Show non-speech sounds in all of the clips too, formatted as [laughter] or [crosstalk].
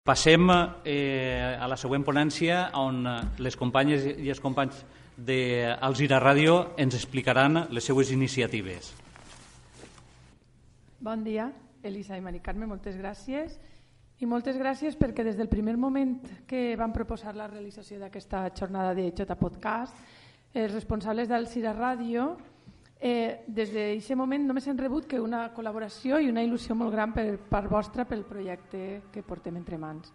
Passem eh, a la següent ponència on eh, les companyes i els companys d'Alzira Ràdio ens explicaran les seues iniciatives. Bon dia, Elisa i Mari Carme, moltes gràcies. I moltes gràcies perquè des del primer moment que van proposar la realització d'aquesta jornada de Jota Podcast, els responsables del Cira Ràdio, eh, des d'aquest moment només hem rebut que una col·laboració i una il·lusió molt gran per part vostra pel projecte que portem entre mans.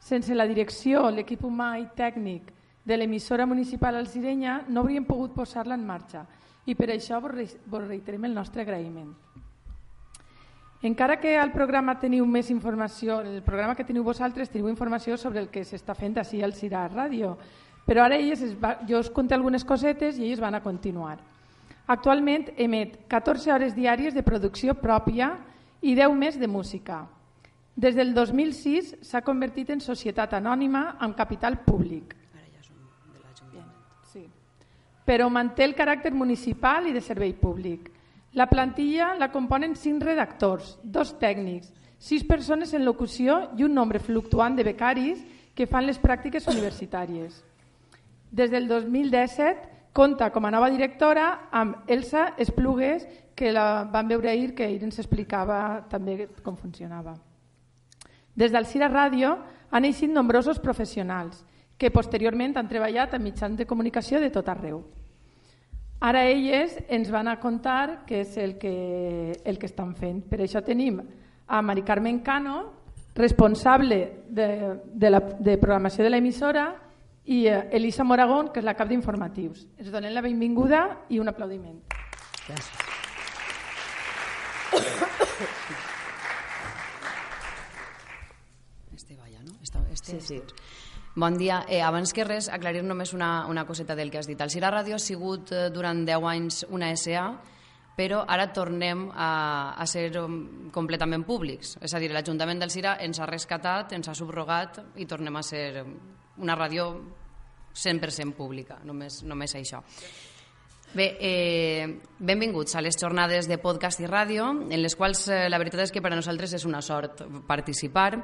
Sense la direcció, l'equip humà i tècnic de l'emissora municipal Alcirenya no hauríem pogut posar-la en marxa i per això vos reiterem el nostre agraïment. Encara que al programa teniu més informació, el programa que teniu vosaltres teniu informació sobre el que s'està fent així al Cira Ràdio, però ara elles es va, jo us conté algunes cosetes i ells van a continuar. Actualment emet 14 hores diàries de producció pròpia i 10 més de música. Des del 2006 s'ha convertit en societat anònima amb capital públic. Ara ja som de l'Ajuntament. Sí. Però manté el caràcter municipal i de servei públic. La plantilla la componen 5 redactors, dos tècnics, 6 persones en locució i un nombre fluctuant de becaris que fan les pràctiques universitàries. Des del 2017 Compta com a nova directora amb Elsa Esplugues, que la vam veure ahir, que ahir ens explicava també com funcionava. Des del Cira Ràdio han eixit nombrosos professionals que posteriorment han treballat a mitjans de comunicació de tot arreu. Ara elles ens van a contar què és el que, el que estan fent. Per això tenim a Mari Carmen Cano, responsable de, de, la, de programació de l'emissora, i eh, Elisa Moragón, que és la cap d'informatius. Es donen la benvinguda i un aplaudiment. Gràcies. Este vaya, no? Este, este, sí, sí. Bon dia. Eh, abans que res, aclarir només una, una coseta del que has dit. El Cira Ràdio ha sigut eh, durant 10 anys una SA, però ara tornem a, a ser um, completament públics. És a dir, l'Ajuntament del Cira ens ha rescatat, ens ha subrogat i tornem a ser um, una ràdio 100% pública, només, només això. Bé, eh, benvinguts a les jornades de podcast i ràdio, en les quals eh, la veritat és que per a nosaltres és una sort participar.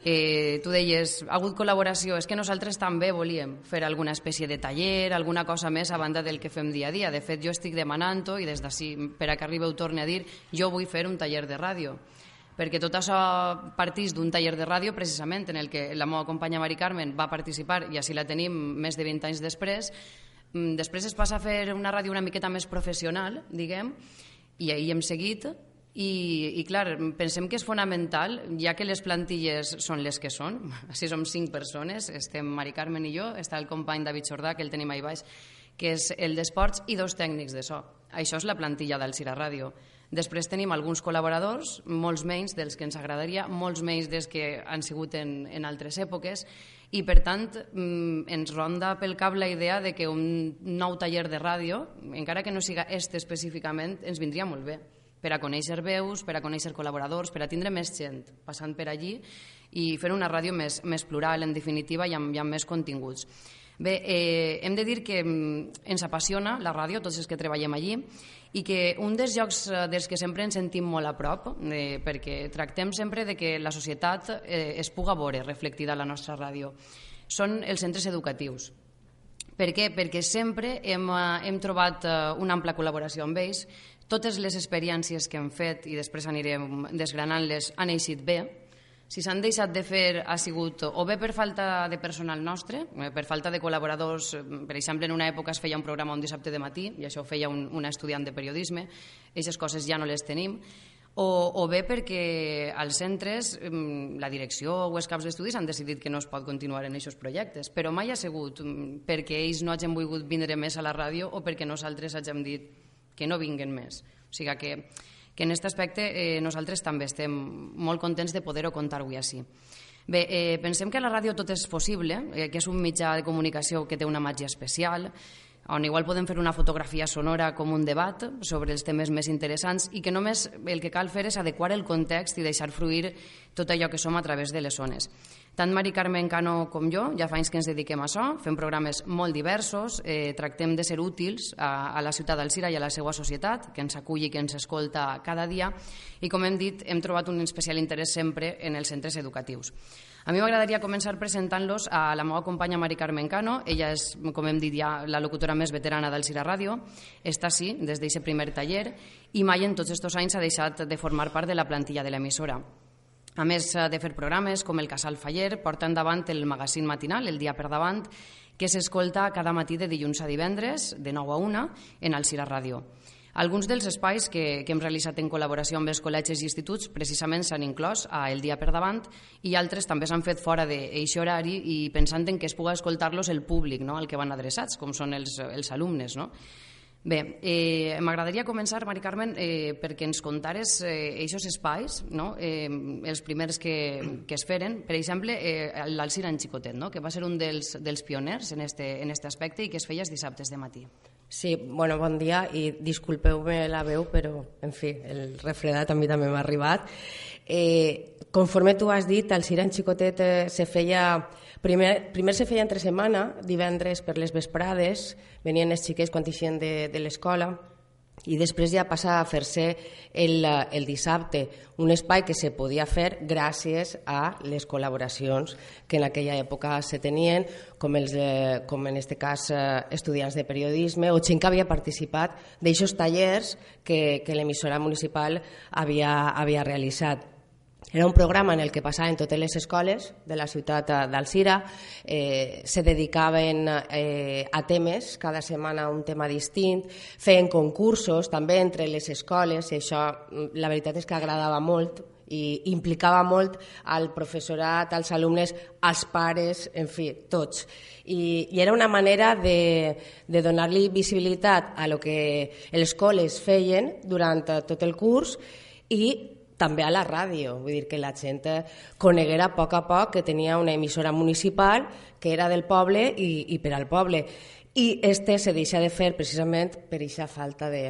Eh, tu deies, ha hagut col·laboració, és que nosaltres també volíem fer alguna espècie de taller, alguna cosa més a banda del que fem dia a dia. De fet, jo estic demanant-ho i des d'ací, per a que arribeu torni a dir, jo vull fer un taller de ràdio perquè tot això partís d'un taller de ràdio precisament en el que la meva companya Mari Carmen va participar i així la tenim més de 20 anys després. Mm, després es passa a fer una ràdio una miqueta més professional, diguem, i ahir hem seguit i, i clar, pensem que és fonamental, ja que les plantilles són les que són, [laughs] així som cinc persones, estem Mari Carmen i jo, està el company David Jordà, que el tenim ahí baix, que és el d'esports, i dos tècnics de so. Això és la plantilla del Cira Ràdio. Després tenim alguns col·laboradors, molts menys dels que ens agradaria, molts menys dels que han sigut en, en altres èpoques, i per tant mm, ens ronda pel cap la idea de que un nou taller de ràdio, encara que no siga este específicament, ens vindria molt bé per a conèixer veus, per a conèixer col·laboradors, per a tindre més gent passant per allí i fer una ràdio més, més plural, en definitiva, i amb, i amb més continguts. Bé, eh, hem de dir que mm, ens apassiona la ràdio, tots els que treballem allí, i que un dels llocs eh, dels que sempre ens sentim molt a prop, eh, perquè tractem sempre de que la societat eh, es puga veure reflectida a la nostra ràdio, són els centres educatius. Per què? Perquè sempre hem, eh, hem trobat eh, una ampla col·laboració amb ells, totes les experiències que hem fet, i després anirem desgranant-les, han eixit bé, si s'han deixat de fer ha sigut o bé per falta de personal nostre, eh, per falta de col·laboradors, eh, per exemple, en una època es feia un programa un dissabte de matí i això ho feia un, una estudiant de periodisme, aquestes coses ja no les tenim, o, o bé perquè als centres mm, la direcció o els caps d'estudis han decidit que no es pot continuar en aquests projectes, però mai ha sigut mm, perquè ells no hagin volgut vindre més a la ràdio o perquè nosaltres hagin dit que no vinguen més. O sigui que que en aquest aspecte eh, nosaltres també estem molt contents de poder-ho contar avui així. Bé, eh, pensem que a la ràdio tot és possible, eh, que és un mitjà de comunicació que té una màgia especial, on igual podem fer una fotografia sonora com un debat sobre els temes més interessants i que només el que cal fer és adequar el context i deixar fruir tot allò que som a través de les zones. Tant Mari Carmen Cano com jo ja fa anys que ens dediquem a això, fem programes molt diversos, eh, tractem de ser útils a, a la ciutat d'Alcira i a la seva societat, que ens aculli, que ens escolta cada dia, i com hem dit, hem trobat un especial interès sempre en els centres educatius. A mi m'agradaria començar presentant-los a la meva companya Mari Carmen Cano. Ella és, com hem dit ja, la locutora més veterana del Cira Ràdio. Està sí, des d'aquest primer taller, i mai en tots aquests anys ha deixat de formar part de la plantilla de l'emissora. A més de fer programes com el Casal Faller, porta endavant el magazín matinal, el dia per davant, que s'escolta cada matí de dilluns a divendres, de 9 a 1, en el Cira Ràdio. Alguns dels espais que, que hem realitzat en col·laboració amb els col·legis i instituts precisament s'han inclòs a El dia per davant i altres també s'han fet fora d'eixe horari i pensant en que es pugui escoltar-los el públic no? al que van adreçats, com són els, els alumnes. No? Bé, eh, m'agradaria començar, Mari Carmen, eh, perquè ens contares eh, aquests espais, no? eh, els primers que, que es feren. Per exemple, eh, l'Alcira en Xicotet, no? que va ser un dels, dels pioners en este, en este aspecte i que es feia els dissabtes de matí. Sí, bueno, bon dia i disculpeu-me la veu, però, en fi, el refredat a mi també m'ha arribat. Eh, conforme tu has dit, el Siren Xicotet eh, se feia... Primer, primer se feia entre setmana, divendres per les vesprades, venien els xiquets quan eixien de, de l'escola, i després ja passa a fer-se el, el dissabte, un espai que se podia fer gràcies a les col·laboracions que en aquella època se tenien, com, els, eh, com en aquest cas eh, estudiants de periodisme o gent que havia participat d'aixòs tallers que, que l'emissora municipal havia, havia realitzat. Era un programa en el que passaven totes les escoles de la ciutat d'Alcira, eh, se dedicaven eh, a temes, cada setmana un tema distint, feien concursos també entre les escoles, i això mm, la veritat és que agradava molt i implicava molt al professorat, als alumnes, als pares, en fi, tots. I, i era una manera de, de donar-li visibilitat a lo que els coles feien durant tot el curs i també a la ràdio, vull dir que la gent coneguera a poc a poc que tenia una emissora municipal que era del poble i, i per al poble. I este se deixa de fer precisament per aquesta falta de,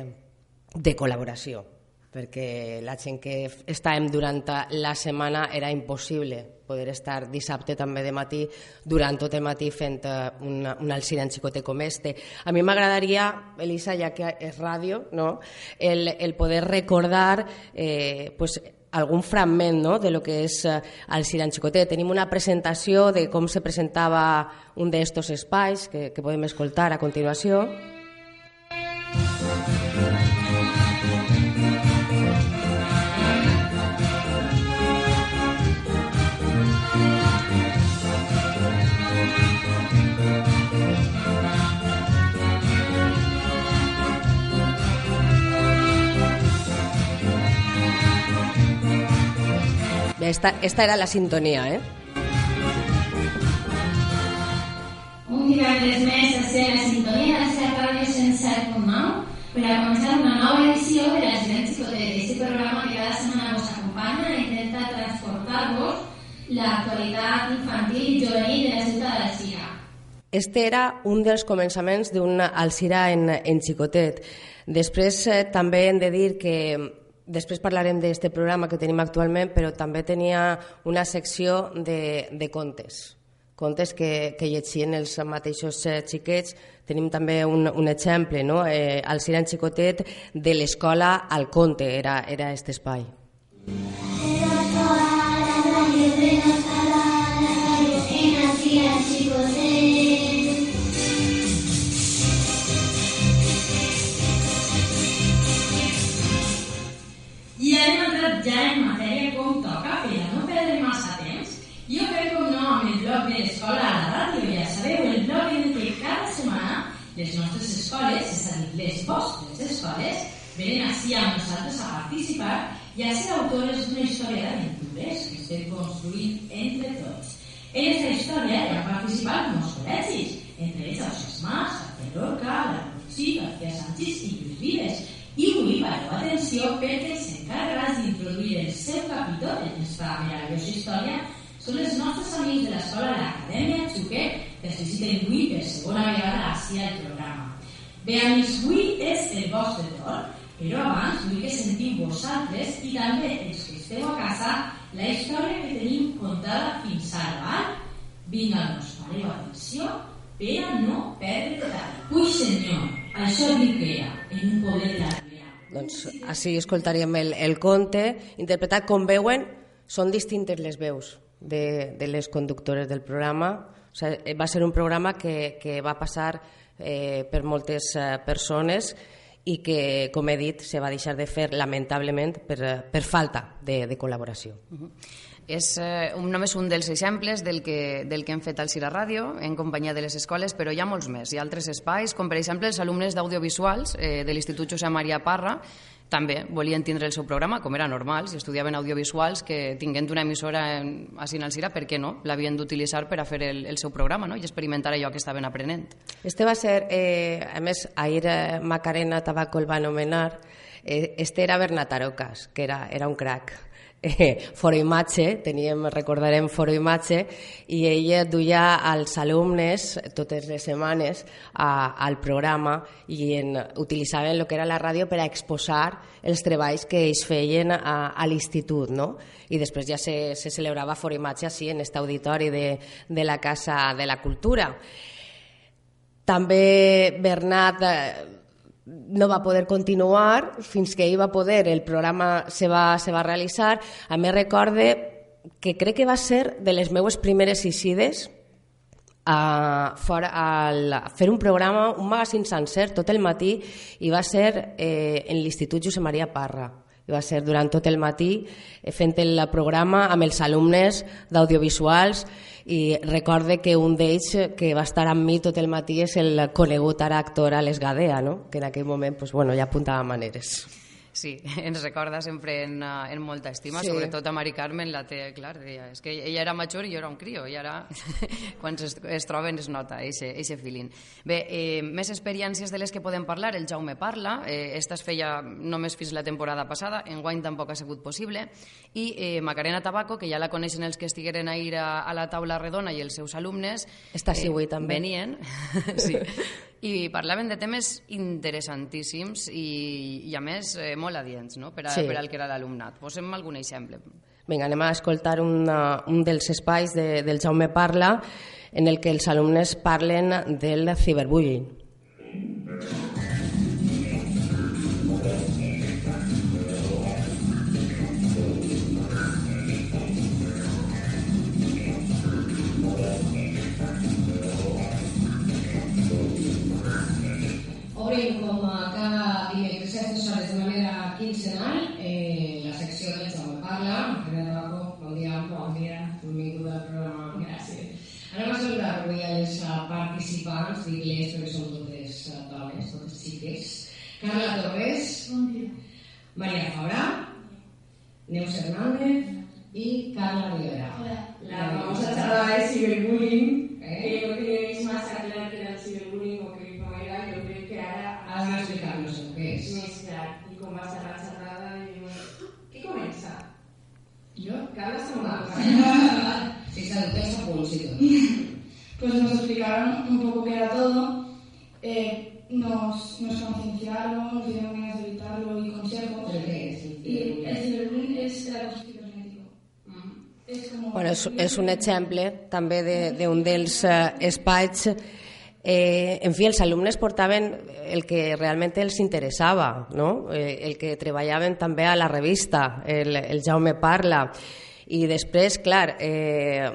de col·laboració, perquè la gent que estàvem durant la setmana era impossible poder estar dissabte també de matí durant tot el matí fent un, un alcina xicote com este. A mi m'agradaria, Elisa, ja que és ràdio, no? el, el poder recordar eh, pues, algun fragment no? de lo que és eh, el Siran Xicotet. Tenim una presentació de com se presentava un d'estos espais que, que podem escoltar a continuació. Esta, esta era la sintonia, eh? Un divendres més a ser la sintonia de ser Ràdio 107.9 per a començar una nova edició de la programa que cada setmana vos acompanya i intenta transportar-vos l'actualitat infantil i juvenil de la ciutat de Sira. Este era un dels començaments d'un Alcira en, en Xicotet. Després eh, també hem de dir que Després parlarem d'aquest programa que tenim actualment, però també tenia una secció de, de contes, contes que, que llegien els mateixos eh, xiquets. Tenim també un, un exemple, no? eh, al Siran Xicotet de l'escola al conte, era, era aquest espai. Era vostres escoles, venen així amb nosaltres a participar i a ser autores d'una història d'aventures que estem construint entre tots. En aquesta història hi han participat molts col·legis, entre ells el Xesmàs, el Lorca, la Puigí, García Sánchez i Lluís Vives, i vull pareu atenció perquè els encarregats d'introduir el seu capítol en aquesta meravellosa història són els nostres amics de l'escola de l'Acadèmia Xuquet que es visiten avui per segona vegada així al programa. Avui és el vostre torn, però abans vull que sentiu vosaltres i també els que esteu a casa la història que tenim contada fins ara, val? Vinga-nos, fareu atenció per a no perdre detall. Ui, senyor, això diu que era en un poder de doncs així escoltaríem el, el conte, interpretat com veuen, són distintes les veus de, de les conductores del programa. O sigui, va ser un programa que, que va passar eh, per moltes eh, persones i que, com he dit, se va deixar de fer lamentablement per, per falta de, de col·laboració. Uh -huh. És eh, només un dels exemples del que, del que hem fet al Cira Ràdio en companyia de les escoles, però hi ha molts més. Hi ha altres espais, com per exemple els alumnes d'audiovisuals eh, de l'Institut Josep Maria Parra, també volien tindre el seu programa, com era normal, si estudiaven audiovisuals, que tinguent una emissora en, a Sinalcira, per què no? L'havien d'utilitzar per a fer el, el seu programa no? i experimentar allò que estaven aprenent. Este va ser, eh, a més, ahir eh, Macarena Tabaco el va anomenar, eh, este era Bernat Arocas, que era, era un crac [laughs] eh, Foro Imatge, teníem, recordarem Foro Imatge, i ella duia als alumnes totes les setmanes a, al programa i en, utilitzaven el que era la ràdio per a exposar els treballs que ells feien a, a l'institut, no? I després ja se, se celebrava Foro Imatge així en aquest auditori de, de la Casa de la Cultura. També Bernat eh, no va poder continuar fins que ell va poder, el programa se va, se va realitzar. A més, recorde que crec que va ser de les meues primeres isides a, fora, a fer un programa, un magazín sencer tot el matí i va ser eh, en l'Institut Josep Maria Parra i va ser durant tot el matí eh, fent el programa amb els alumnes d'audiovisuals i recorde que un d'ells que va estar amb mi tot el matí és el conegut ara actor Alex Gadea, no? que en aquell moment pues, bueno, ja apuntava maneres. Sí, [laughs] ens recorda sempre en, eh, en molta estima, sí. sobretot a Mari Carmen, la té, clar, deia, és que ella era major i jo era un crio, i ara [laughs] quan es, es troben es nota aquest feeling. Bé, eh, més experiències de les que podem parlar, el Jaume parla, eh, esta es feia només fins la temporada passada, en guany tampoc ha sigut possible, i eh, Macarena Tabaco, que ja la coneixen els que estigueren a ir a, a la taula redona i els seus alumnes, Està sí, avui també. venien, [laughs] sí, i parlaven de temes interessantíssims i, i a més eh, molt adients no? per, a, sí. per al que era l'alumnat. Posem algun exemple. Vinga, anem a escoltar una, un dels espais de, del Jaume Parla en el que els alumnes parlen del ciberbullying. Bueno, és, és un exemple també de- d'un de, dels eh, espais Eh, en fi, els alumnes portaven el que realment els interessava, no? eh, el que treballaven també a la revista, el, el Jaume Parla. I després, clar, eh,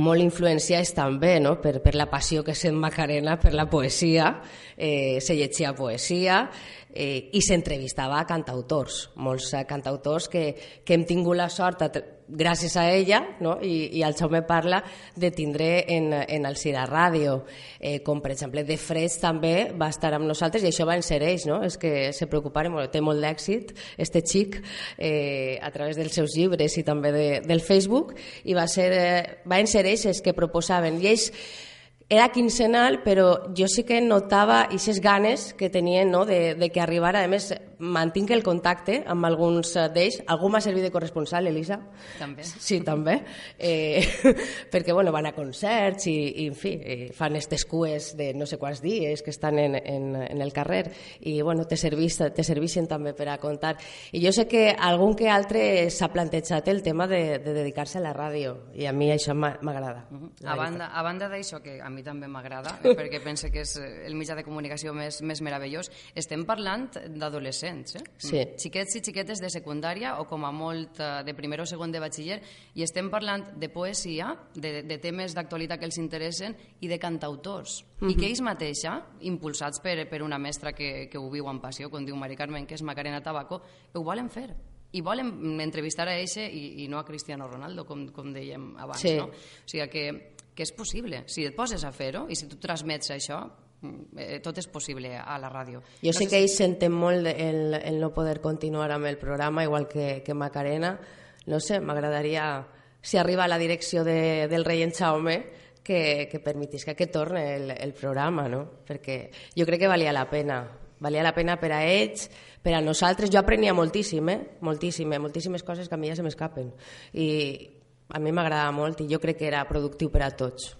molt influenciats també no? per, per la passió que sent Macarena per la poesia, eh, se llegia poesia eh, i s'entrevistava a cantautors, molts eh, cantautors que, que hem tingut la sort, a, gràcies a ella, no? I, i el Jaume parla de tindre en, en el Cira Ràdio, eh, com per exemple de Freds també va estar amb nosaltres i això va ser ells, no? és que se preocuparen, molt, té molt d'èxit este xic eh, a través dels seus llibres i també de, del Facebook i va, ser, eh, va ser ells els que proposaven i ells era quincenal, pero yo sí que notaba ixes ganes que tenien no? de, de que arribara. A més, mantinc el contacte amb alguns d'ells. Algú m'ha servit de corresponsal, Elisa? També. Sí, també. Eh, [laughs] perquè, bueno, van a concerts i, i en fi, eh, fan estes cues de no sé quants dies que estan en, en, en el carrer i, bueno, te, servís, te serveixen també per a contar. I jo sé que algun que altre s'ha plantejat el tema de, de dedicar-se a la ràdio i a mi això m'agrada. Uh -huh. A banda, a banda d'això, que a mi també m'agrada, [laughs] perquè pense que és el mitjà de comunicació més, més meravellós, estem parlant d'adolescents, eh? Sí. xiquets i xiquetes de secundària o com a molt eh, de primer o segon de batxiller, i estem parlant de poesia, de, de temes d'actualitat que els interessen i de cantautors. Uh -huh. I que ells mateixa, impulsats per, per una mestra que, que ho viu amb passió, com diu Mari Carmen, que és Macarena Tabaco, ho volen fer i volen entrevistar a Eixe i, i no a Cristiano Ronaldo, com, com dèiem abans. Sí. No? O sigui que, que és possible. Si et poses a fer-ho i si tu transmets això, eh, tot és possible a la ràdio. Jo no sé que ells senten molt el, el no poder continuar amb el programa, igual que, que Macarena. No sé, m'agradaria, si arriba a la direcció de, del rei en Jaume, que, que permetisca que torne el, el programa, no? Perquè jo crec que valia la pena. Valia la pena per a ells, per a nosaltres. Jo aprenia moltíssim, eh? Moltíssim, eh? moltíssimes coses que a mi ja se m'escapen. I a mi m'agradava molt i jo crec que era productiu per a tots.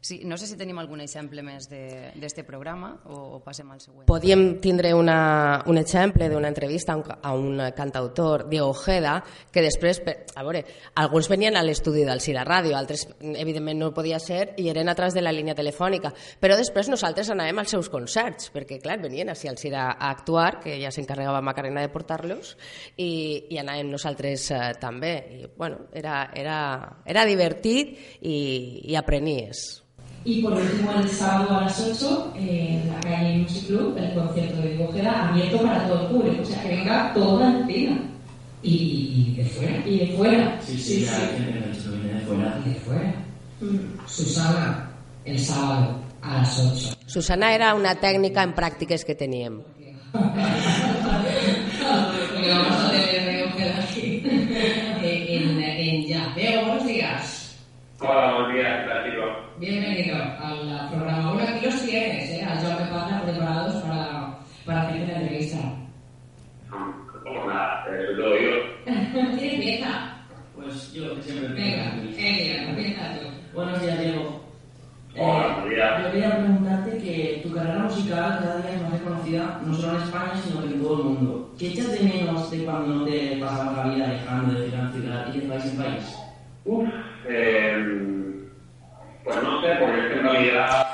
Sí, no sé si tenim algun exemple més d'aquest programa o, o passem al següent. Podíem tindre una, un exemple d'una entrevista a un, a cantautor, Diego Ojeda, que després, a veure, alguns venien a l'estudi del Cira Ràdio, altres evidentment no podia ser i eren atrás de la línia telefònica, però després nosaltres anàvem als seus concerts, perquè clar, venien així al Cira a actuar, que ja s'encarregava Macarena de portar-los, i, i anàvem nosaltres eh, també. I, bueno, era, era, era divertit i, i aprenies. Y por último, el sábado a las 8, eh, en la calle Music Club, el concierto de Bójeda, abierto para todo el público. O sea, que venga toda la antena. Y, y de fuera. Y de fuera. Sí, sí, sí. sí. Hay gente que me ha dicho que viene de fuera. Y de fuera. Mm. Susana, el sábado a las 8. Susana era una tècnica en pràctiques que teníem. [laughs] tu carrera musical cada día es más reconocida, no solo en España, sino que en todo el mundo. ¿Qué echas de menos de cuando no te pasabas la vida viajando de ciudad en ciudad y de país en país? Uf, eh, pues no sé, porque es que en realidad...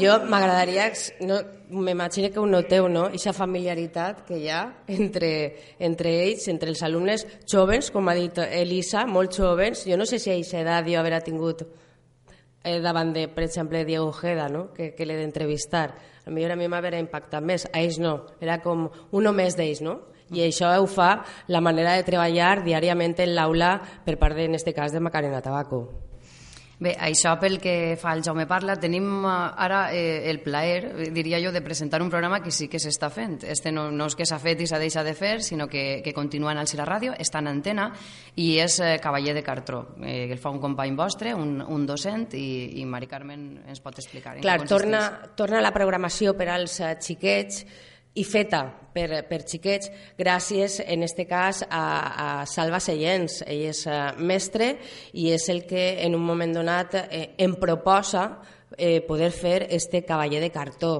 Jo m'agradaria, no, m'imagino que ho noteu, no? Ixa familiaritat que hi ha entre, entre ells, entre els alumnes jovens, com ha dit Elisa, molt jovens. Jo no sé si a aquesta edat jo haver tingut eh, davant de, per exemple, Diego Ojeda, no? que, que l'he d'entrevistar. A millor a mi m'haver impactat més, a ells no. Era com un més d'ells, no? I això ho fa la manera de treballar diàriament en l'aula per part, en este cas, de Macarena Tabaco. Bé, això pel que fa al Jaume Parla, tenim eh, ara eh, el plaer, eh, diria jo, de presentar un programa que sí que s'està fent. Este no, no és que s'ha fet i s'ha deixat de fer, sinó que, que continua en el Sira Ràdio, està en antena i és eh, Cavaller de Cartró, eh, el fa un company vostre, un, un docent, i, i Mari Carmen ens pot explicar. Clar, torna, torna la programació per als eh, xiquets i feta per, per xiquets gràcies, en este cas, a, a Salva Seyens. Ell és eh, mestre i és el que en un moment donat eh, em proposa eh, poder fer este cavaller de cartó.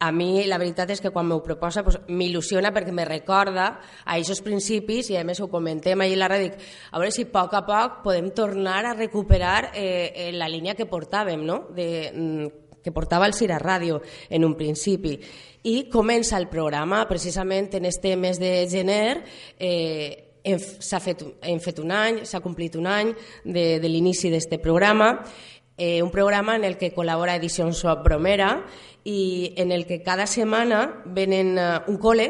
A mi la veritat és que quan m'ho proposa pues, m'il·lusiona perquè me recorda a aquests principis i a més ho comentem ahir a la ràdio, dic, a veure si a poc a poc podem tornar a recuperar eh, eh, la línia que portàvem, no? de, mm, que portava el Cira Ràdio en un principi. I comença el programa precisament en este mes de gener eh, s'ha fet, hem fet un any, s'ha complit un any de, de l'inici d'aquest programa, eh, un programa en el que col·labora Edicions Bromera i en el que cada setmana venen eh, un col·le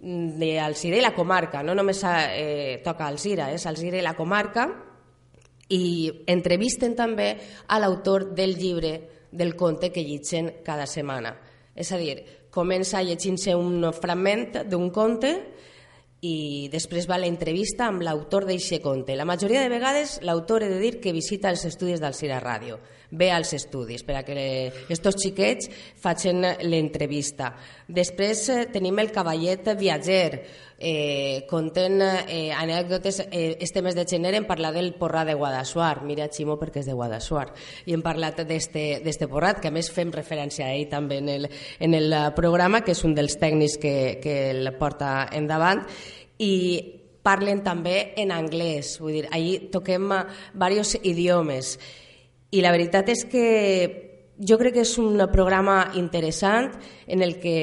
de Alzira i la comarca, no només eh, toca Alzira, és Alzira i la comarca, i entrevisten també a l'autor del llibre del conte que llegeixen cada setmana. És a dir, comença llegint-se un fragment d'un conte i després va l'entrevista amb l'autor d'eixe conte. La majoria de vegades l'autor he de dir que visita els estudis del Cira Ràdio, ve als estudis per a que estos xiquets facin l'entrevista. Després eh, tenim el cavallet viatger, eh, content eh, anècdotes, eh, este mes de gener hem parlat del porrat de Guadassuar, mira Ximo perquè és de Guadassuar, i hem parlat d'este porrat, que a més fem referència a ell també en el, en el programa, que és un dels tècnics que, que el porta endavant, i parlen també en anglès, vull dir, ahir toquem diversos idiomes. I la veritat és que jo crec que és un programa interessant en el que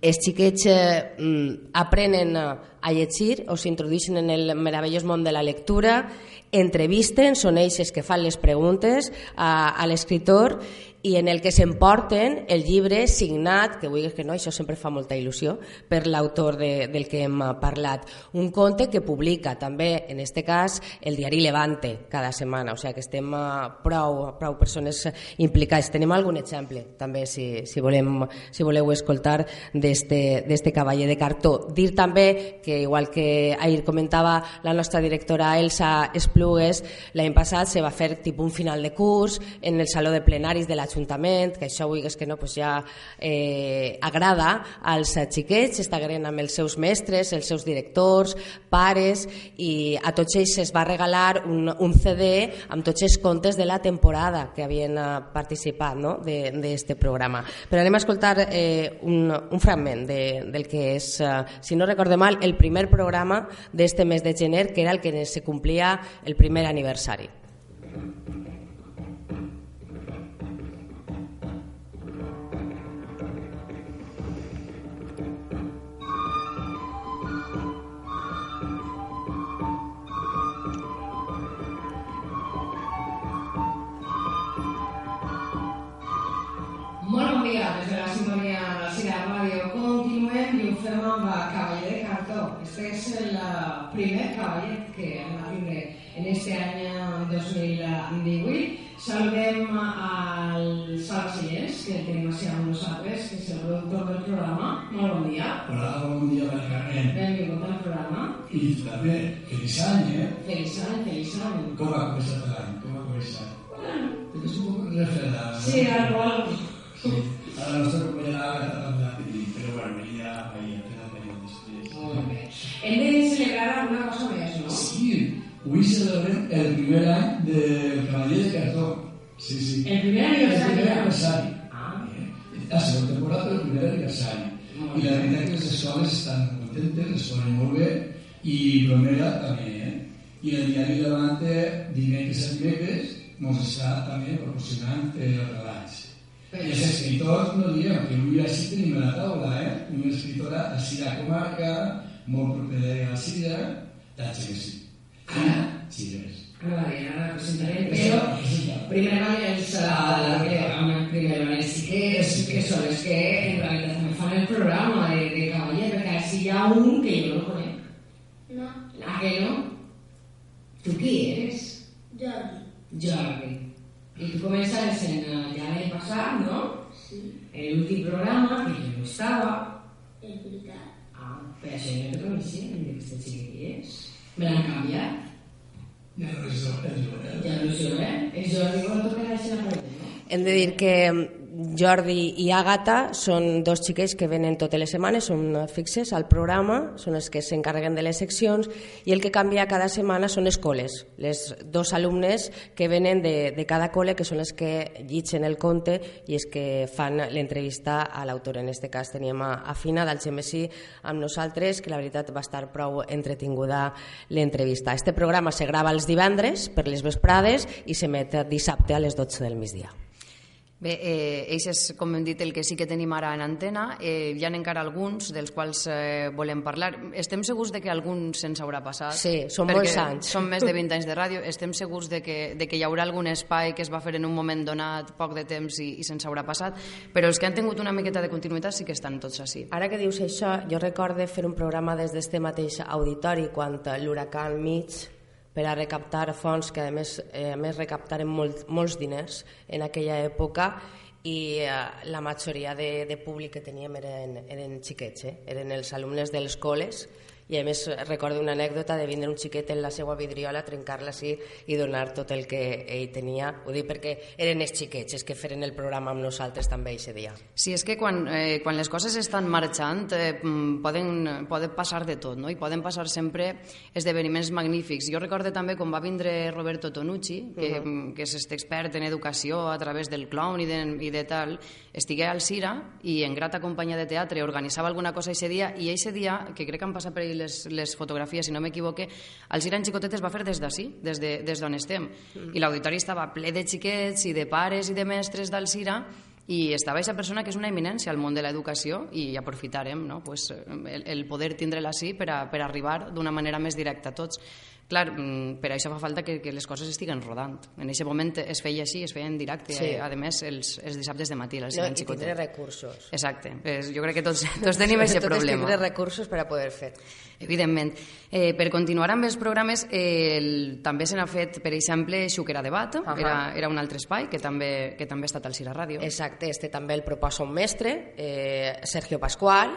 els xiquets eh, mm, aprenen a llegir o s'introdueixen en el meravellós món de la lectura, entrevisten, són ells que fan les preguntes a, a l'escriptor i en el que s'emporten el llibre signat, que vull que no, això sempre fa molta il·lusió, per l'autor de, del que hem parlat. Un conte que publica també, en aquest cas, el diari Levante cada setmana, o sigui que estem uh, prou, prou persones implicades. Tenim algun exemple, també, si, si, volem, si voleu escoltar d'este cavaller de cartó. Dir també que, igual que ahir comentava la nostra directora Elsa Esplugues, l'any passat se va fer tipus un final de curs en el saló de plenaris de la l'Ajuntament, que això és que no, pues ja eh, agrada als xiquets, estagueren amb els seus mestres, els seus directors, pares, i a tots ells es va regalar un, un CD amb tots els contes de la temporada que havien eh, participat no? d'aquest programa. Però anem a escoltar eh, un, un fragment de, del que és, eh, si no recorde mal, el primer programa d'este mes de gener, que era el que se complia el primer aniversari. Molt bon programa. I també, feliç any, eh? Feliç any, feliç any. Com ha començat l'any? Com ha començat? Bueno. És un poc refredat. Sí, algo, algo. Sí. A la nostra compañera Agatha també, però bueno, venia ahir a plena feina després. Molt bé. Hem de celebrar alguna cosa més, no? Sí, avui celebrem el primer any del Cavaller de Cartó. Sí, sí. El primer aniversari. El primer aniversari. Ah. Eh? La segona temporada, però el primer aniversari. I la veritat que les escoles estan contentes, les ponen molt bé, i Bromera també, eh? I el diari Levante, dimecres a dimecres, ens està també proporcionant eh, relats. I els escriptors no diem que avui així tenim a la taula, eh? Una escritora així de comarca, molt propera a Sira, d'Atxe que sí. Ara? Sí, res. Ara, la presentarem, però primer van els, uh, que, amb, primer van els xiquets, que són els que en realitat també fan el programa de, de cavaller, perquè així hi ha un que jo no conec. No. Ah, que no? Tu qui eres? Jordi. Jordi. I tu començaves en, ja l'any passat, no? Sí. En l'últim programa, que jo no estava. És veritat. Ah, per això jo no te coneixia, em dic, aquest xiquet qui és? Me l'han canviat. Ja no és Jordi. Ja no sé, eh? És Jordi, quan tocarà això la pregunta. Hem de dir que Jordi i Àgata són dos xiquets que venen totes les setmanes, són fixes al programa, són els que s'encarreguen de les seccions i el que canvia cada setmana són les coles, les dos alumnes que venen de, de cada col·le que són els que llitgen el conte i els que fan l'entrevista a l'autor. En aquest cas teníem a, a Fina d'Algemesí amb nosaltres, que la veritat va estar prou entretinguda l'entrevista. Este programa se grava els divendres per les vesprades i s'emet dissabte a les 12 del migdia. Bé, eh, ells és, com hem dit, el que sí que tenim ara en antena. Eh, hi ha encara alguns dels quals eh, volem parlar. Estem segurs de que algun se'ns haurà passat. Sí, són molts anys. Són més de 20 anys de ràdio. Estem segurs de que, de que hi haurà algun espai que es va fer en un moment donat, poc de temps, i, i se'ns haurà passat. Però els que han tingut una miqueta de continuïtat sí que estan tots així. Ara que dius això, jo recorde fer un programa des d'este mateix auditori quan l'huracan mig per a recaptar fons que a més, eh, a més recaptaren molt, molts diners en aquella època i eh, la majoria de, de públic que teníem eren, eren xiquets, eh? eren els alumnes de les coles I a més recordo una anècdota de vindre un xiquet en la seva vidriola, trencar-la així i donar tot el que ell tenia. Ho dic perquè eren els xiquets els que feren el programa amb nosaltres també aquest dia. Sí, és que quan, eh, quan les coses estan marxant eh, mm, poden, poden passar de tot, no? i poden passar sempre esdeveniments magnífics. Jo recorde també quan va vindre Roberto Tonucci, que, uh -huh. que és este expert en educació a través del clown i de, i de tal, estigué al Cira i en grata companyia de teatre organitzava alguna cosa aquest dia i aquest dia, que crec que han passat per ell les, les fotografies, si no m'equivoque, el Cira en xicotet es va fer des d'ací, des d'on de, des estem. Mm. I l'auditori estava ple de xiquets i de pares i de mestres d'Alcira i estava aquesta persona que és una eminència al món de l'educació i aprofitarem no? pues, el, el poder tindre-la així per, a, per arribar d'una manera més directa a tots. Clar, mm, per això fa falta que, que les coses estiguen rodant. En aquest moment es feia així, es feia en directe, sí. a, a més els, els dissabtes de matí. No, I tindre recursos. Exacte. És, jo crec que tots, [laughs] tots tenim [laughs] aquest problema. Tindre recursos per a poder fer. Evidentment. Eh, per continuar amb els programes, eh, el, també se n'ha fet, per exemple, Xuquera Debat, uh -huh. era, era un altre espai que també, que també ha estat al Cira Ràdio. Exacte, este també el proposa un mestre, eh, Sergio Pascual,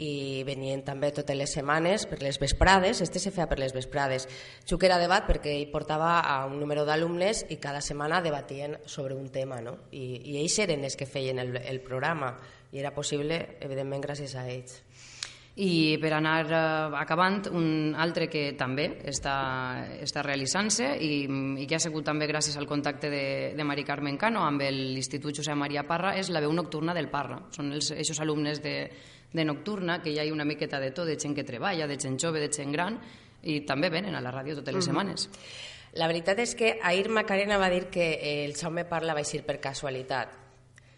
i venien també totes les setmanes per les vesprades, este se feia per les vesprades. Xuquera Debat perquè hi portava a un número d'alumnes i cada setmana debatien sobre un tema, no? I, i ells eren els que feien el, el programa i era possible, evidentment, gràcies a ells. I per anar eh, acabant, un altre que també està, està realitzant-se i, i que ha sigut també gràcies al contacte de, de Mari Carmen Cano amb l'Institut Josep Maria Parra és la veu nocturna del Parra. Són els, aquests alumnes de, de nocturna, que hi ha una miqueta de tot, de gent que treballa, de gent jove, de gent gran, i també venen a la ràdio totes les setmanes. Mm -hmm. La veritat és que ahir Macarena va dir que el Jaume Parla va eixir per casualitat.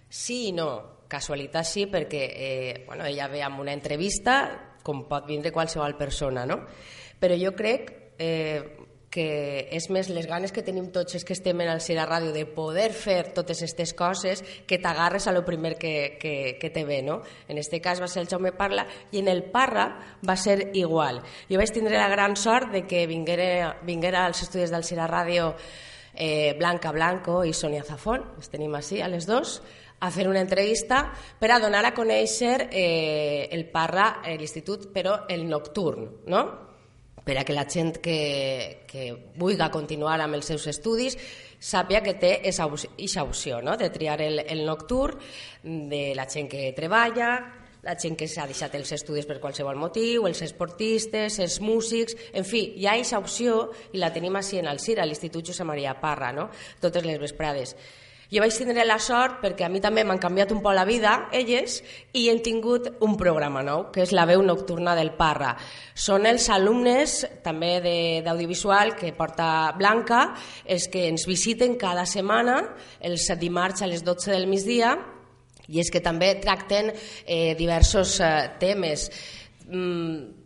Sí i no casualitat sí, perquè eh, bueno, ella ve amb una entrevista, com pot vindre qualsevol persona, no? Però jo crec eh, que és més les ganes que tenim tots els que estem en el Cira Ràdio de poder fer totes aquestes coses que t'agarres a lo primer que, que, que te ve, no? En este cas va ser el Jaume Parla i en el Parra va ser igual. Jo vaig tindre la gran sort de que vinguera, vinguera als estudis del Cira Ràdio eh, Blanca Blanco i Sonia Zafón, les tenim així a les dos, a fer una entrevista per a donar a conèixer eh, el Parra, eh, l'institut, però el nocturn, no? Per a que la gent que, que vulgui continuar amb els seus estudis sàpia que té aquesta opció no? de triar el, el nocturn, de la gent que treballa, la gent que s'ha deixat els estudis per qualsevol motiu, els esportistes, els músics, en fi, hi ha aquesta opció i la tenim així en el CIR, a l'Institut Josep Maria Parra, no? totes les vesprades. Jo vaig tindre la sort, perquè a mi també m'han canviat un poc la vida, elles, i hem tingut un programa nou, que és la veu nocturna del Parra. Són els alumnes, també d'audiovisual, que porta Blanca, els que ens visiten cada setmana, els dimarts a les 12 del migdia, i és que també tracten eh, diversos eh, temes. Mm,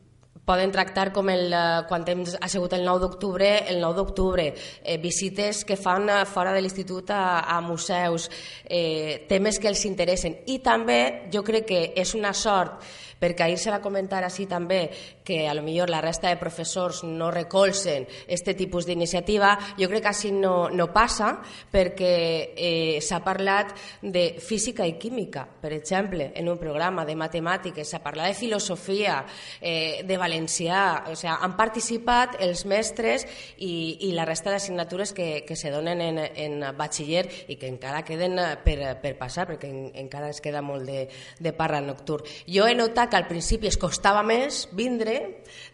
poden tractar com el, eh, quan hem, ha sigut el 9 d'octubre, el 9 d'octubre, eh, visites que fan eh, fora de l'institut a, a museus, eh, temes que els interessen. I també jo crec que és una sort perquè ahir se va comentar així també que a lo millor la resta de professors no recolzen este tipus d'iniciativa, jo crec que així no, no passa perquè eh, s'ha parlat de física i química, per exemple, en un programa de matemàtiques, s'ha parlat de filosofia, eh, de valencià, o sigui, han participat els mestres i, i la resta d'assignatures que, que se donen en, en batxiller i que encara queden per, per passar, perquè en, encara es queda molt de, de parra nocturn. Jo he notat que al principi es costava més vindre,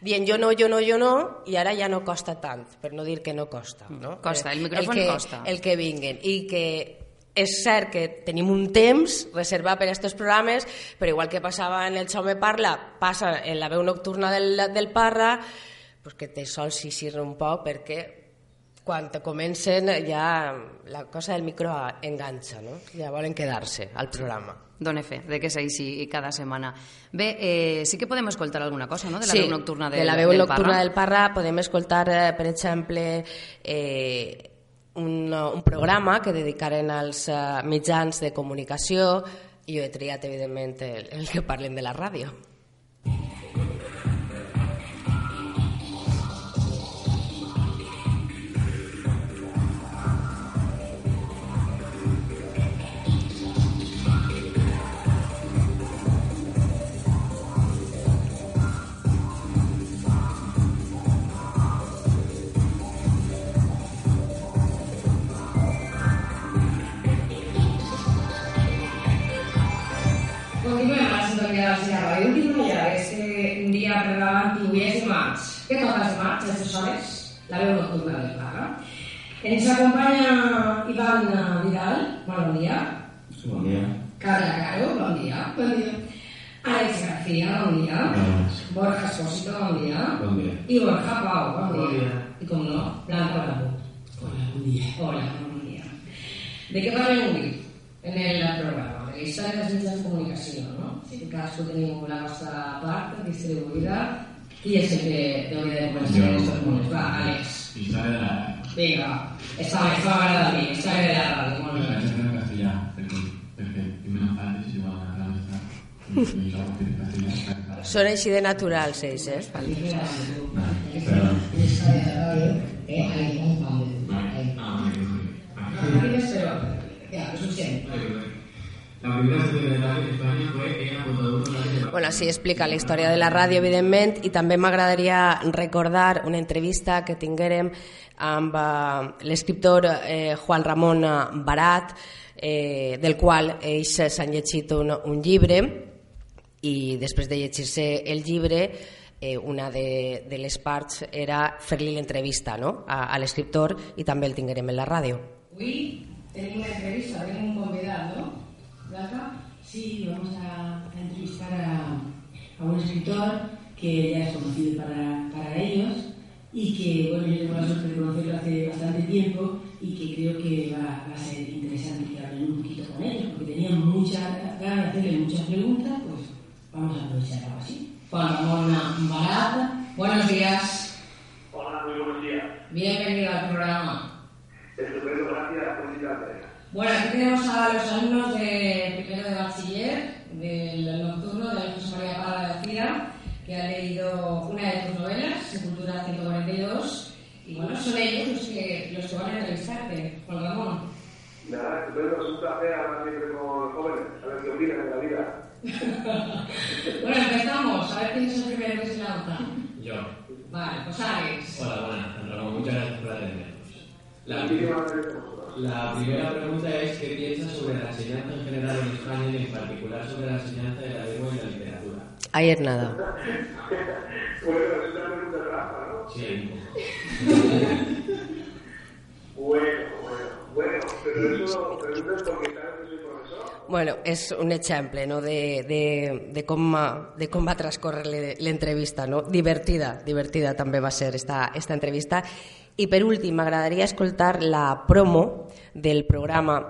dient jo no, jo no, jo no, i ara ja no costa tant, per no dir que no costa. No? Costa, el micròfon el que, costa. El que vinguen. I que és cert que tenim un temps reservat per a aquests programes, però igual que passava en el Xaume Parla, passa en la veu nocturna del, del Parra, pues que te sols xixir un poc perquè quan te comencen ja la cosa del micro enganxa, no? ja volen quedar-se al programa done fe de que és així cada setmana. Bé, eh, sí que podem escoltar alguna cosa, no?, de la sí, veu nocturna del, de la veu del nocturna Parra. del Parra podem escoltar, eh, per exemple, eh, un, un programa que dedicaren als uh, mitjans de comunicació i jo he triat, evidentment, el, el que parlen de la ràdio. Què toca dimarts, a aquestes hores? La veu nocturna del Parra. Ens acompanya Ivan Vidal, bon dia. Bon dia. Carla Caro, bon dia. Bon dia. Alex García, bon dia. Borja Espósito, bon dia. Bon dia. I Borja Pau, bon dia. Bon dia. I com no, Blanca Blanco. Hola, bon dia. Hola, bon dia. De què parlem avui en el programa? La història dels mitjans de comunicació, no? Sí. Cadascú tenim la nostra part distribuïda. Qui és el que hauria de començar en aquests moments? Va, Àlex. Història de la... Vinga, està bé, està m'agrada a mi, història de la ràdio, molt bé. gent en castellà, perquè, perquè tinc una part és igual a la resta. I jo, que en castellà... Són així de naturals, ells, eh? Però... Eh, ahí, suficiente. Bueno, sí, explica la història de la ràdio, evidentment, i també m'agradaria recordar una entrevista que tinguérem amb eh, l'escriptor eh, Juan Ramon Barat, eh, del qual ells s'han llegit un, un llibre, i després de llegir-se el llibre, una de, de les parts era fer-li l'entrevista no? a, a l'escriptor i també el tinguérem en la ràdio. Hoy tenemos una entrevista, tengo un convidado, ¿no? Blanca. Sí, vamos a, a entrevistar a, a un escritor que ya es conocido para, para ellos y que, bueno, yo tengo la suerte de conocerlo hace bastante tiempo y que creo que va, va a ser interesante que hablen un poquito con ellos, porque tenían mucha ganas de hacerle muchas preguntas, pues vamos a aprovechar algo así. Juan Ramón Barat, buenos días, Hola, muy buenos días. bienvenido al programa. Estupendo, gracias por invitarme. Bueno, aquí tenemos a los alumnos de primero de bachiller del nocturno de la José María Parra de Cira, que han leído una de tus novelas, Sepultura 142, y bueno, son ellos los que, los que van a entrevistarte, Juan Ramón. Nada, estupendo, es un placer hablar siempre con los jóvenes, a ver qué opinan de la vida. [laughs] Bueno, empezamos, a ver quién es el primero que se lanza. Yo. Vale, pues Alex. Hola, buenas, Juan Ramón, muchas gracias por atendernos. La, Muchísimas gracias. La primera pregunta es ¿qué piensas sobre la enseñanza en general en España y en particular sobre la enseñanza de la lengua y la literatura? Ayer nada. [laughs] Bueno, es una pregunta trampa, ¿no? Sí. [laughs] Bueno, bueno, bueno, pero eso preguntas porque sabes que soy profesor. Bueno, és un exemple no, de, de, de, com, de com va transcorrer l'e- l'entrevista. No? Divertida, divertida també va ser esta, esta entrevista. I per últim, m'agradaria escoltar la promo del programa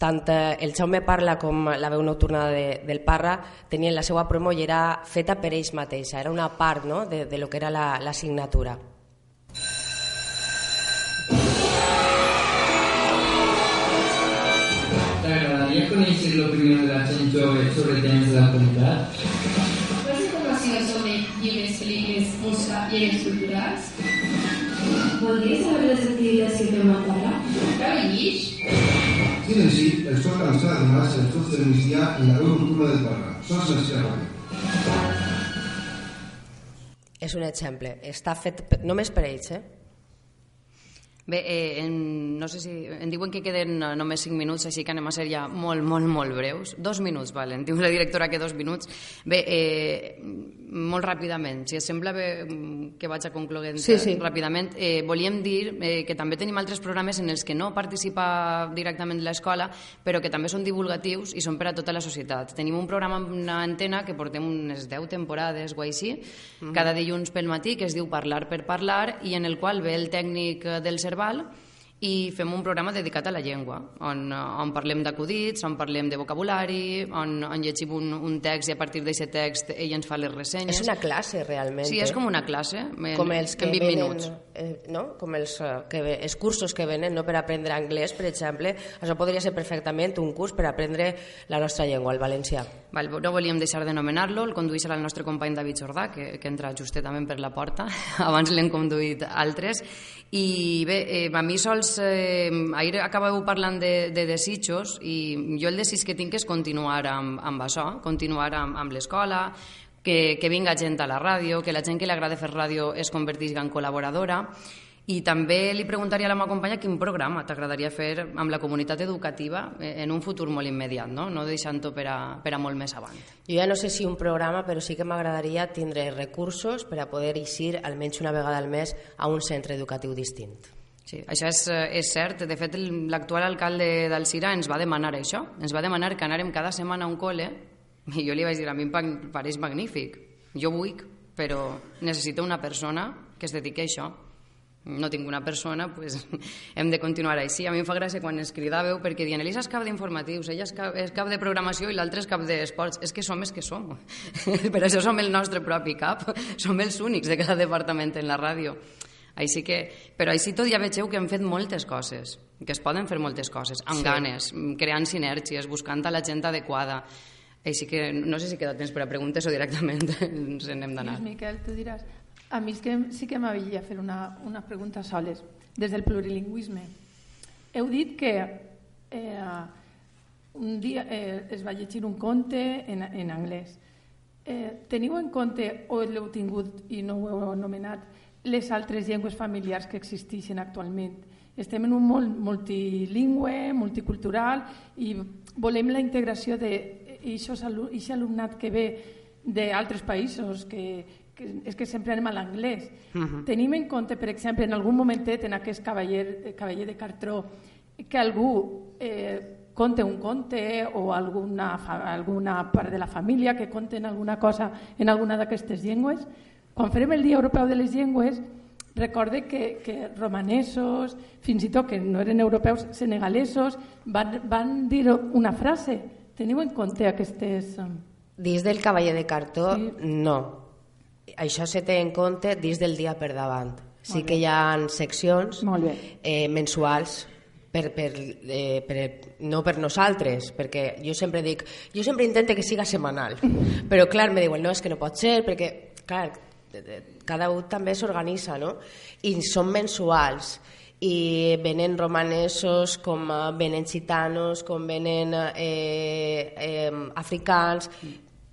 tant eh, el Jaume Parla com la veu nocturna de, del Parra tenien la seva promo i era feta per ells mateixa, era una part no, de, de lo que era la, la signatura. T'agradaria conèixer l'opinió de la gent jove sobre temes de l'actualitat? ¿Más información sobre libros, películas, música y bienes culturales? ¿Podries saber les activitats que fem al Parra? ¿Travellis? Sí, doncs sí, el sol cansat de març el tot del migdia en la veu nocturna del Parra. Sols ràdio. És un exemple. Està fet només per ells, eh? Bé, eh, en, no sé si... Em diuen que queden eh, només 5 minuts, així que anem a ser ja molt, molt, molt breus. Dos minuts, vale. Em diu la directora que dos minuts. Bé, eh, molt ràpidament, si sembla bé mm, que vaig a concloent Sí, sí. ràpidament, eh, volíem dir eh, que també tenim altres programes en els que no participa directament l'escola, però que també són divulgatius i són per a tota la societat. Tenim un programa amb una antena que portem unes 10 temporades o així, Mhm. cada dilluns pel matí, que es diu Parlar per Parlar, i en el qual ve el tècnic del Cerval i fem un programa dedicat a la llengua, on, eh, on parlem d'acudits, on parlem de vocabulari, on, on llegim un, un text i a partir d'aquest text ell ens fa les ressenyes. És una classe, realment. Sí, és eh? com una classe, en, com els que en 20 venen, minuts. Eh, no? Com els, eh, que, els cursos que venen no? per aprendre anglès, per exemple. Això podria ser perfectament un curs per aprendre la nostra llengua, el valencià. Val, no volíem deixar d'anomenar-lo, el conduïssin el nostre company David Jordà, que, que entra justament per la porta, [laughs] abans l'hem conduït altres, i bé, eh, a mi sols, eh, ahir acabeu parlant de, de desitjos, i jo el desig que tinc és continuar amb, amb això, continuar amb, amb l'escola, que, que vinga gent a la ràdio, que la gent que li agrada fer ràdio es convertisca en col·laboradora, I també li preguntaria a la meva companya quin programa t'agradaria fer amb la comunitat educativa eh, en un futur molt immediat, no, no deixant-ho per, a, per a molt més avant. Jo ja no sé si un programa, però sí que m'agradaria tindre recursos per a poder eixir almenys una vegada al mes a un centre educatiu distint. Sí, això és, eh, és cert. De fet, l'actual alcalde d'Alcira ens va demanar això. Ens va demanar que anàrem cada setmana a un col·le i jo li vaig dir, a mi em pareix magnífic. Jo vull, però necessito una persona que es dediqui a això no tinc una persona, pues, [laughs] hem de continuar així. A mi em fa gràcia quan es cridàveu perquè diuen Elisa és cap d'informatius, ella és cap, és cap de programació i l'altre és cap d'esports. És que som els que som. [laughs] per això som el nostre propi cap. [laughs] Som els únics de cada departament en la ràdio. Així que, però així tot ja vegeu que hem fet moltes coses, que es poden fer moltes coses, amb sí. ganes, creant sinergies, buscant a la gent adequada. Així que no sé si queda temps per a preguntes o directament [laughs] ens n'hem d'anar. Miquel, tu diràs, a mi és que sí que m'havia fer una, una pregunta soles, des del plurilingüisme. Heu dit que eh, un dia eh, es va llegir un conte en, en anglès. Eh, teniu en compte, o l'heu tingut i no ho heu anomenat, les altres llengües familiars que existeixen actualment? Estem en un món multilingüe, multicultural i volem la integració d'aquest alumnat que ve d'altres països que, que és que sempre anem a l'anglès. Uh mhm. -huh. Tenim en compte, per exemple, en algun momentet en aquest cavaller, cavaller de cartró, que algú eh, conte un conte o alguna, alguna part de la família que conten alguna cosa en alguna d'aquestes llengües. Quan farem el Dia Europeu de les Llengües, recorde que, que romanesos, fins i tot que no eren europeus, senegalesos, van, van dir una frase. Teniu en compte aquestes... Eh, Dins del cavaller de cartó, sí. no això se té en compte dins del dia per davant. Sí que hi ha seccions eh, mensuals per, per, eh, per, no per nosaltres, perquè jo sempre dic, jo sempre intento que siga setmanal, [laughs] però clar, me diuen, no, és que no pot ser, perquè, clar, cada un també s'organitza, no? I són mensuals, i venen romanesos, com venen gitanos, com venen eh, eh, africans,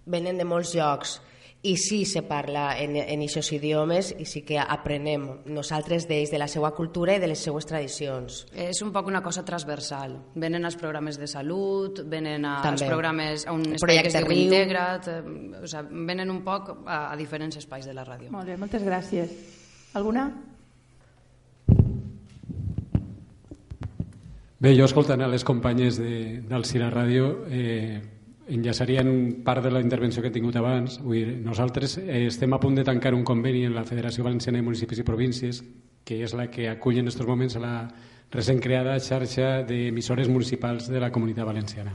venen de molts llocs i sí se parla en, en aquests idiomes i sí que aprenem nosaltres d'ells, de la seva cultura i de les seues tradicions. És un poc una cosa transversal. Venen als programes de salut, venen a, als programes a un espai que es diu Integrat, eh, o sigui, venen un poc a, a diferents espais de la ràdio. Molt bé, moltes gràcies. Alguna? Bé, jo escoltant a les companyes de, del Cira Ràdio eh, enllaçarien part de la intervenció que he tingut abans. Vull dir, nosaltres eh, estem a punt de tancar un conveni en la Federació Valenciana de Municipis i Províncies, que és la que acull en aquests moments la recent creada xarxa d'emissores municipals de la Comunitat Valenciana.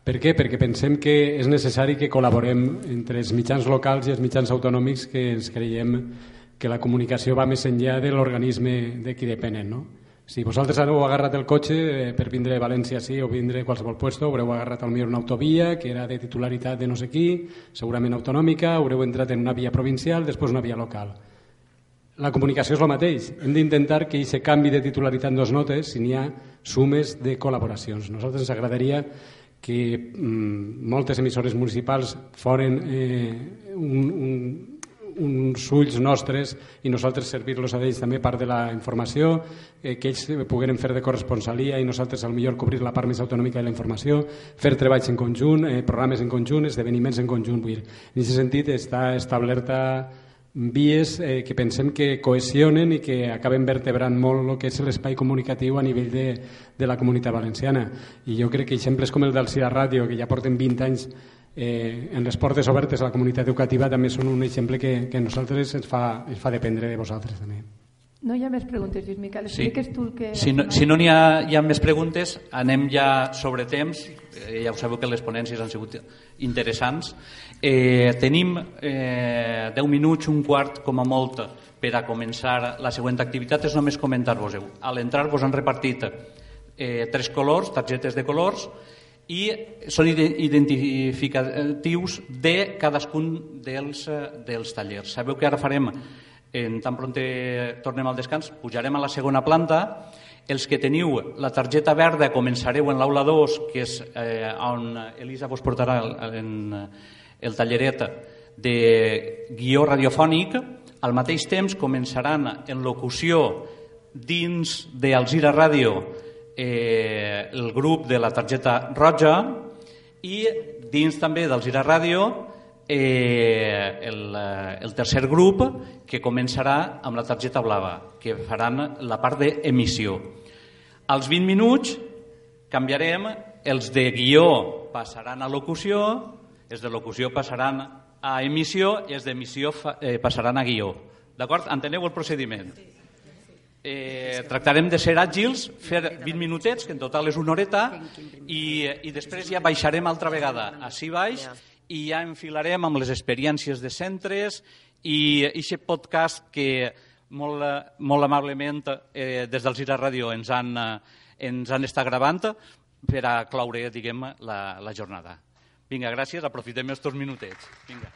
Per què? Perquè pensem que és necessari que col·laborem entre els mitjans locals i els mitjans autonòmics que ens creiem que la comunicació va més enllà de l'organisme de qui depenen. No? Si vosaltres heu agarrat el cotxe eh, per vindre a València sí o vindre a qualsevol puesto, haureu agarrat al una autovia que era de titularitat de no sé qui, segurament autonòmica, haureu entrat en una via provincial, després una via local. La comunicació és el mateix. Hem d'intentar que aquest canvi de titularitat en dos notes, si n'hi ha sumes de col·laboracions. Nosaltres ens agradaria que mm, moltes emissores municipals foren eh, un, un, uns ulls nostres i nosaltres servir-los a ells també part de la informació, eh, que ells pogueren fer de corresponsalia i nosaltres al millor cobrir la part més autonòmica de la informació, fer treballs en conjunt, eh, programes en conjunt, esdeveniments en conjunt. Vull dir, en aquest sentit està establerta vies eh, que pensem que cohesionen i que acaben vertebrant molt el que és l'espai comunicatiu a nivell de, de la comunitat valenciana. I jo crec que exemples com el del Cira Ràdio, que ja porten 20 anys eh, en les portes obertes a la comunitat educativa també són un exemple que, que a nosaltres ens fa, ens fa dependre de vosaltres també. No hi ha més preguntes, Lluís Miquel. Sí. tu el que... Si no, si no n'hi ha, hi ha més preguntes, anem ja sobre temps. Eh, ja ho sabeu que les ponències han sigut interessants. Eh, tenim eh, 10 minuts, un quart com a molt, per a començar la següent activitat. És només comentar-vos-ho. A l'entrar vos han repartit eh, tres colors, targetes de colors, i són identificatius de cadascun dels, eh, dels tallers. Sabeu que ara farem, en tan pront tornem al descans, pujarem a la segona planta, els que teniu la targeta verda començareu en l'aula 2, que és eh, on Elisa vos portarà el, en, el talleret de guió radiofònic, Al mateix temps començaran en locució dins d'Alzira Ràdio eh, el grup de la targeta roja i dins també d'Alzira Ràdio eh, el, eh, el tercer grup que començarà amb la targeta blava, que faran la part d'emissió. Als 20 minuts canviarem, els de guió passaran a locució, els de locució passaran a emissió i els d'emissió eh, passaran a guió. D'acord? Enteneu el procediment? Eh, tractarem de ser àgils, fer 20 minutets, que en total és una horeta, i, i després ja baixarem altra vegada així baix i ja enfilarem amb les experiències de centres i aquest podcast que molt, molt amablement eh, des del Gira Ràdio ens han, eh, ens han estat gravant per a cloure, diguem, la, la jornada. Vinga, gràcies, aprofitem estos minutets. Vinga.